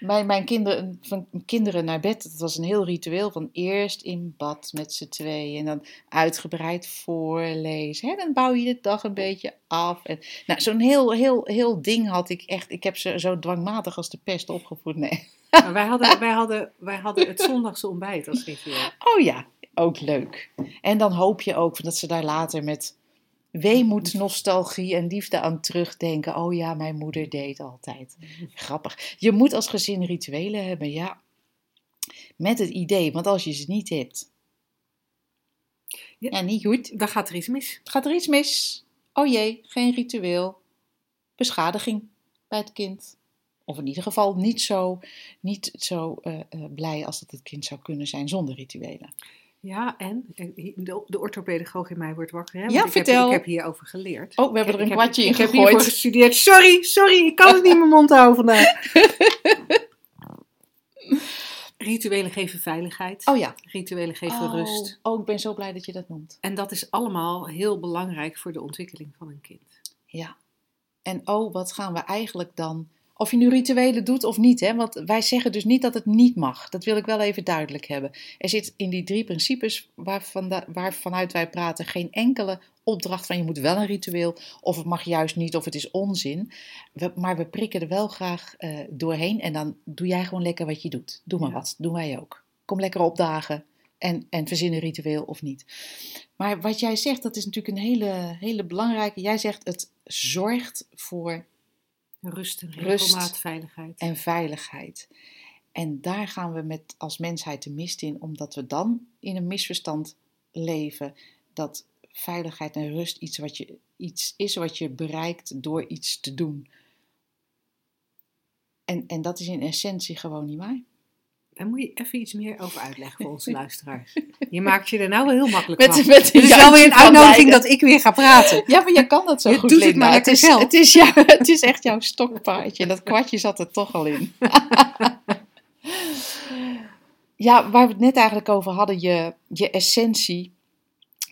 mijn, mijn kinderen, van kinderen naar bed, dat was een heel ritueel van eerst in bad met z'n tweeën en dan uitgebreid voorlezen. Hè? Dan bouw je de dag een beetje af. En, nou, zo'n heel, heel, heel ding had ik echt. Ik heb ze zo dwangmatig als de pest opgevoed. Nee. Maar wij, hadden, wij, hadden, wij hadden het zondagse ontbijt als ritueel. Oh ja, ook leuk. En dan hoop je ook dat ze daar later met weemoed, nostalgie en liefde aan terugdenken. Oh ja, mijn moeder deed altijd. Grappig. Je moet als gezin rituelen hebben, ja. Met het idee, want als je ze niet hebt, Ja. ja, niet goed. Dan gaat er iets mis. Gaat er iets mis? Oh jee, geen ritueel. Beschadiging bij het kind. Of in ieder geval niet zo, niet zo eh, eh, blij als dat het kind zou kunnen zijn zonder rituelen. Ja, en de, de orthopedagoog in mij wordt wakker. Hè? Want Ja, ik vertel. Heb, ik heb hierover geleerd. Oh, we hebben er een kwartje in Ik heb gegooid. hiervoor gestudeerd. Sorry, sorry, ik kan het niet in mijn mond houden vandaag. Rituelen geven veiligheid. Oh ja. Rituelen geven oh, rust. Oh, ik ben zo blij dat je dat noemt. En dat is allemaal heel belangrijk voor de ontwikkeling van een kind. Ja. En oh, wat gaan we eigenlijk dan... Of je nu rituelen doet of niet, hè? want wij zeggen dus niet dat het niet mag. Dat wil ik wel even duidelijk hebben. Er zit in die drie principes waarvan de, waarvanuit wij praten geen enkele opdracht van je moet wel een ritueel of het mag juist niet of het is onzin. We- maar we prikken er wel graag eh, doorheen en dan doe jij gewoon lekker wat je doet. Doe maar Ja. wat, doen wij ook. Kom lekker opdagen en, en verzin een ritueel of niet. Maar wat jij zegt, dat is natuurlijk een hele, hele belangrijke. Jij zegt het zorgt voor Rust en Rust. regelmaat, veiligheid. en veiligheid. En daar gaan we met als mensheid de mist in, omdat we dan in een misverstand leven dat veiligheid en rust iets, wat je, iets is wat je bereikt door iets te doen. En, en dat is in essentie gewoon niet waar. Daar moet je even iets meer over uitleggen voor onze luisteraars. Je maakt je er nou wel heel makkelijk Met, van. met Het is wel weer een uitnodiging dat ik weer ga praten. Ja, maar jij kan dat zo Je goed, doet het maar het, is, zelf. het, is jou, het is echt jouw stokpaardje. En dat kwartje zat er toch al in. ja, waar we het net eigenlijk over hadden, je, je essentie,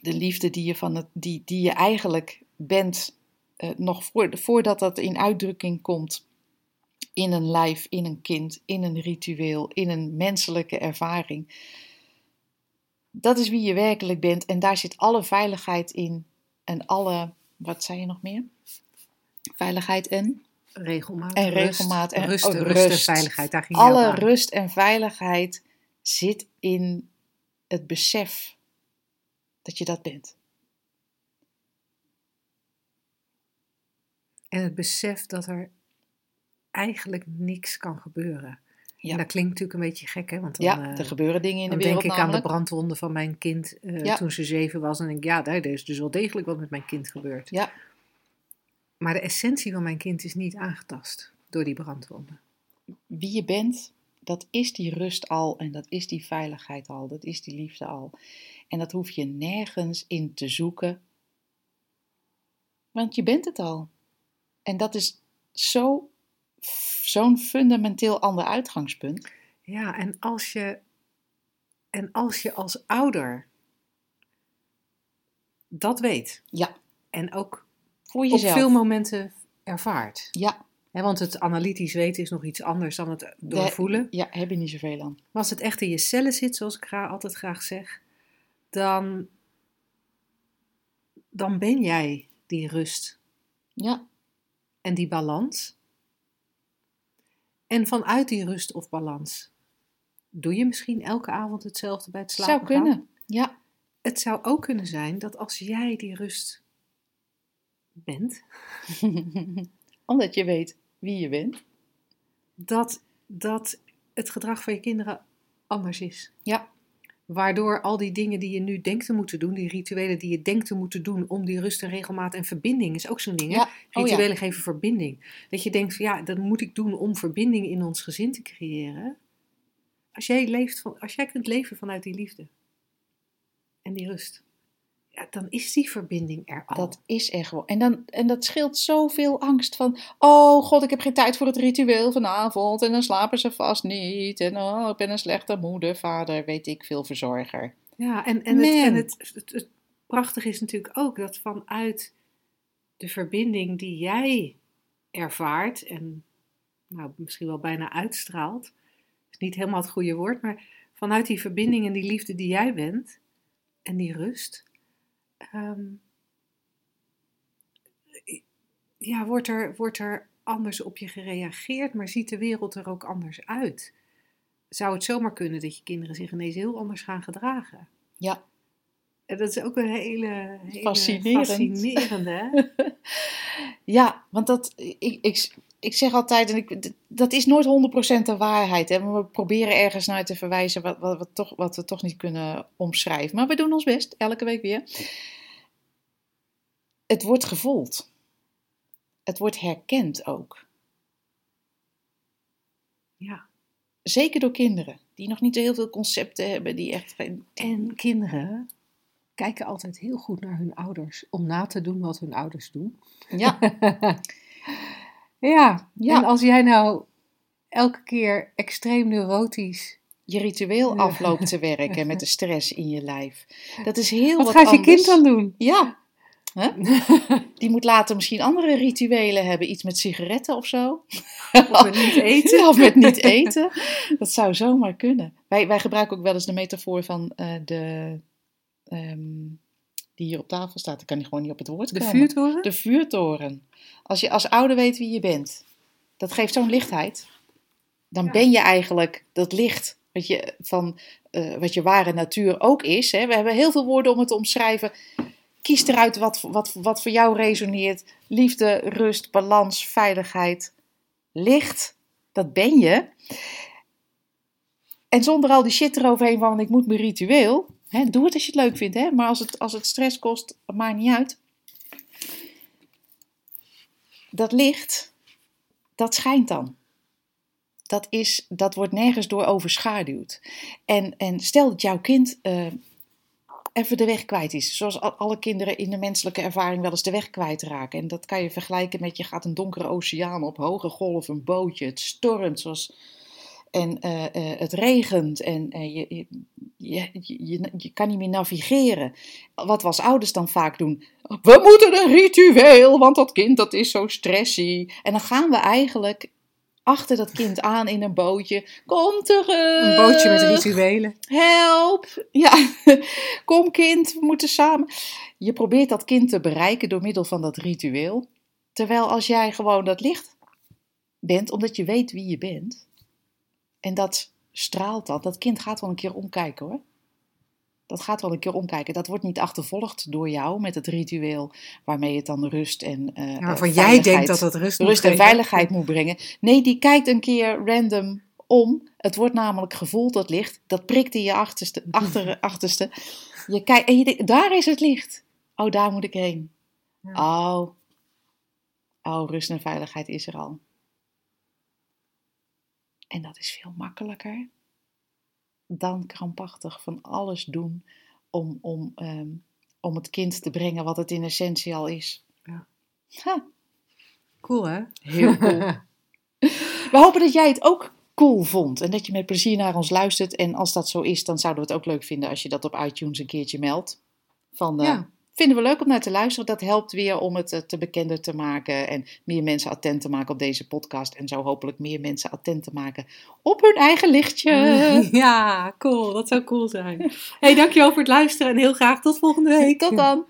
de liefde die je, van het, die, die je eigenlijk bent, eh, nog voor, voordat dat in uitdrukking komt in een lijf, in een kind, in een ritueel, in een menselijke ervaring. Dat is wie je werkelijk bent en daar zit alle veiligheid in en alle, wat zei je nog meer? Veiligheid en? Regelmaat, En rust, regelmaat en- rust, oh, rust en rust. veiligheid. Daar ging je Alle rust en veiligheid zit in het besef dat je dat bent. En het besef dat er eigenlijk niks kan gebeuren. Ja. En dat klinkt natuurlijk een beetje gek, hè? Want dan, Ja, eh, er gebeuren dingen in de dan wereld denk ik aan de brandwonden van mijn kind eh, Ja. toen ze zeven was. En denk ik, ja, daar is dus wel degelijk wat met mijn kind gebeurd. Ja, Maar de essentie van mijn kind is niet aangetast door die brandwonden. wie je bent, dat is die rust al en dat is die veiligheid al, dat is die liefde al. En dat hoef je nergens in te zoeken, want je bent het al. En dat is zo, zo'n fundamenteel ander uitgangspunt. Ja, en als je, en als je als ouder dat weet Ja, en ook voor op jezelf. veel momenten ervaart. Ja, want het analytisch weten is nog iets anders dan het doorvoelen. ja, heb je niet zoveel aan. Maar als het echt in je cellen zit, zoals ik gra- altijd graag zeg, dan, dan ben jij die rust Ja, en die balans. En vanuit die rust of balans doe je misschien elke avond hetzelfde bij het slapen zou gaan. kunnen. Ja, Het zou ook kunnen zijn dat als jij die rust bent, omdat je weet wie je bent. dat, dat het gedrag van je kinderen anders is. Ja, Waardoor al die dingen die je nu denkt te moeten doen, die rituelen die je denkt te moeten doen om die rust en regelmaat en verbinding, is ook zo'n ding. Hè? Oh ja. Rituelen geven verbinding. Dat je denkt, van, ja, dat moet ik doen om verbinding in ons gezin te creëren. Als jij, leeft van, als jij kunt leven vanuit die liefde en die rust, ja, dan is die verbinding er al. dat is er gewoon. En, dan, en dat scheelt zoveel angst van, oh god, ik heb geen tijd voor het ritueel vanavond. En dan slapen ze vast niet. En oh, ik ben een slechte moeder, vader, weet ik veel, verzorger. Ja, en, en, het, en het, het, het prachtige is natuurlijk ook dat vanuit de verbinding die jij ervaart en nou, misschien wel bijna uitstraalt, is niet helemaal het goede woord, maar vanuit die verbinding en die liefde die jij bent en die rust, ehm, ja, wordt er, wordt er anders op je gereageerd, maar ziet de wereld er ook anders uit. Zou het zomaar kunnen dat je kinderen zich ineens heel anders gaan gedragen? Ja, En dat is ook een hele, hele Fascinerend. fascinerende. Hè? ja want dat, ik, ik, ik zeg altijd, en ik, dat is nooit 100% de waarheid. Hè? We proberen ergens naar te verwijzen wat, wat, wat, toch, wat we toch niet kunnen omschrijven. Maar we doen ons best, elke week weer. Het wordt gevoeld. Het wordt herkend ook. Ja. Zeker door kinderen, die nog niet heel veel concepten hebben, die echt geen... En kinderen kijken altijd heel goed naar hun ouders om na te doen wat hun ouders doen. Ja, Ja, Ja. en als jij nou elke keer extreem neurotisch. je ritueel afloopt te werken met de stress in je lijf. Dat is heel Wat wat, gaat je kind dan doen? Ja. Die moet later misschien andere rituelen hebben. Iets met sigaretten of zo. Of met niet eten? of met niet eten. Dat zou zomaar kunnen. Wij, wij gebruiken ook wel eens de metafoor van eh, de... ehm, die hier op tafel staat. Ik kan die gewoon niet op het woord De komen. vuurtoren? De vuurtoren. Als je als ouder weet wie je bent, dat geeft zo'n lichtheid. Dan Ja. ben je eigenlijk dat licht wat je, van, eh, wat je ware natuur ook is. Hè. We hebben heel veel woorden om het te omschrijven. Kies eruit wat, wat, wat voor jou resoneert. Liefde, rust, balans, veiligheid, licht. Dat ben je. En zonder al die shit eroverheen van ik moet mijn ritueel. Hè, doe het als je het leuk vindt. Hè? Maar als het, als het stress kost, maakt niet uit dat licht, dat schijnt dan. Dat, is, dat wordt nergens door overschaduwd. En, en stel dat jouw kind eh, even de weg kwijt is. Zoals al- alle kinderen in de menselijke ervaring wel eens de weg kwijtraken. En dat kan je vergelijken met je gaat een donkere oceaan op, hoge golf, een bootje, het stormt zoals... En eh, eh, het regent en eh, je, je, je, je, je kan niet meer navigeren. Wat we als ouders dan vaak doen, we moeten een ritueel, want dat kind dat is zo stressy. En dan gaan we eigenlijk achter dat kind aan in een bootje. Kom terug. Een bootje met rituelen. Help. Ja, kom kind, we moeten samen. Je probeert dat kind te bereiken door middel van dat ritueel. Terwijl als jij gewoon dat licht bent, omdat je weet wie je bent. En dat straalt dat. Dat kind gaat wel een keer omkijken hoor. Dat gaat wel een keer omkijken. Dat wordt niet achtervolgd door jou met het ritueel waarmee het dan rust en eh, Ja, eh, waarvan jij veiligheid- denkt dat dat rust, rust en veiligheid moet brengen. Nee, die kijkt een keer random om. Het wordt namelijk gevoeld, dat licht. Dat prikt in je achterste. Achter, achterste. Je kijkt, en je denkt, daar is het licht. Oh, daar moet ik heen. Oh. Oh, rust en veiligheid is er al. En dat is veel makkelijker dan krampachtig van alles doen om, om, ehm, om het kind te brengen wat het in essentie al is. Ja. Ha, Cool, hè? heel cool. We hopen dat jij het ook cool vond en dat je met plezier naar ons luistert. En als dat zo is, dan zouden we het ook leuk vinden als je dat op iTunes een keertje meldt. Van, eh, Ja. Vinden we leuk om naar te luisteren. Dat helpt weer om het eh, te bekender te maken en meer mensen attent te maken op deze podcast. En zo hopelijk meer mensen attent te maken op hun eigen lichtje. Ja, cool. Dat zou cool zijn. hey, dankjewel voor het luisteren en heel graag tot volgende week. Tot dan!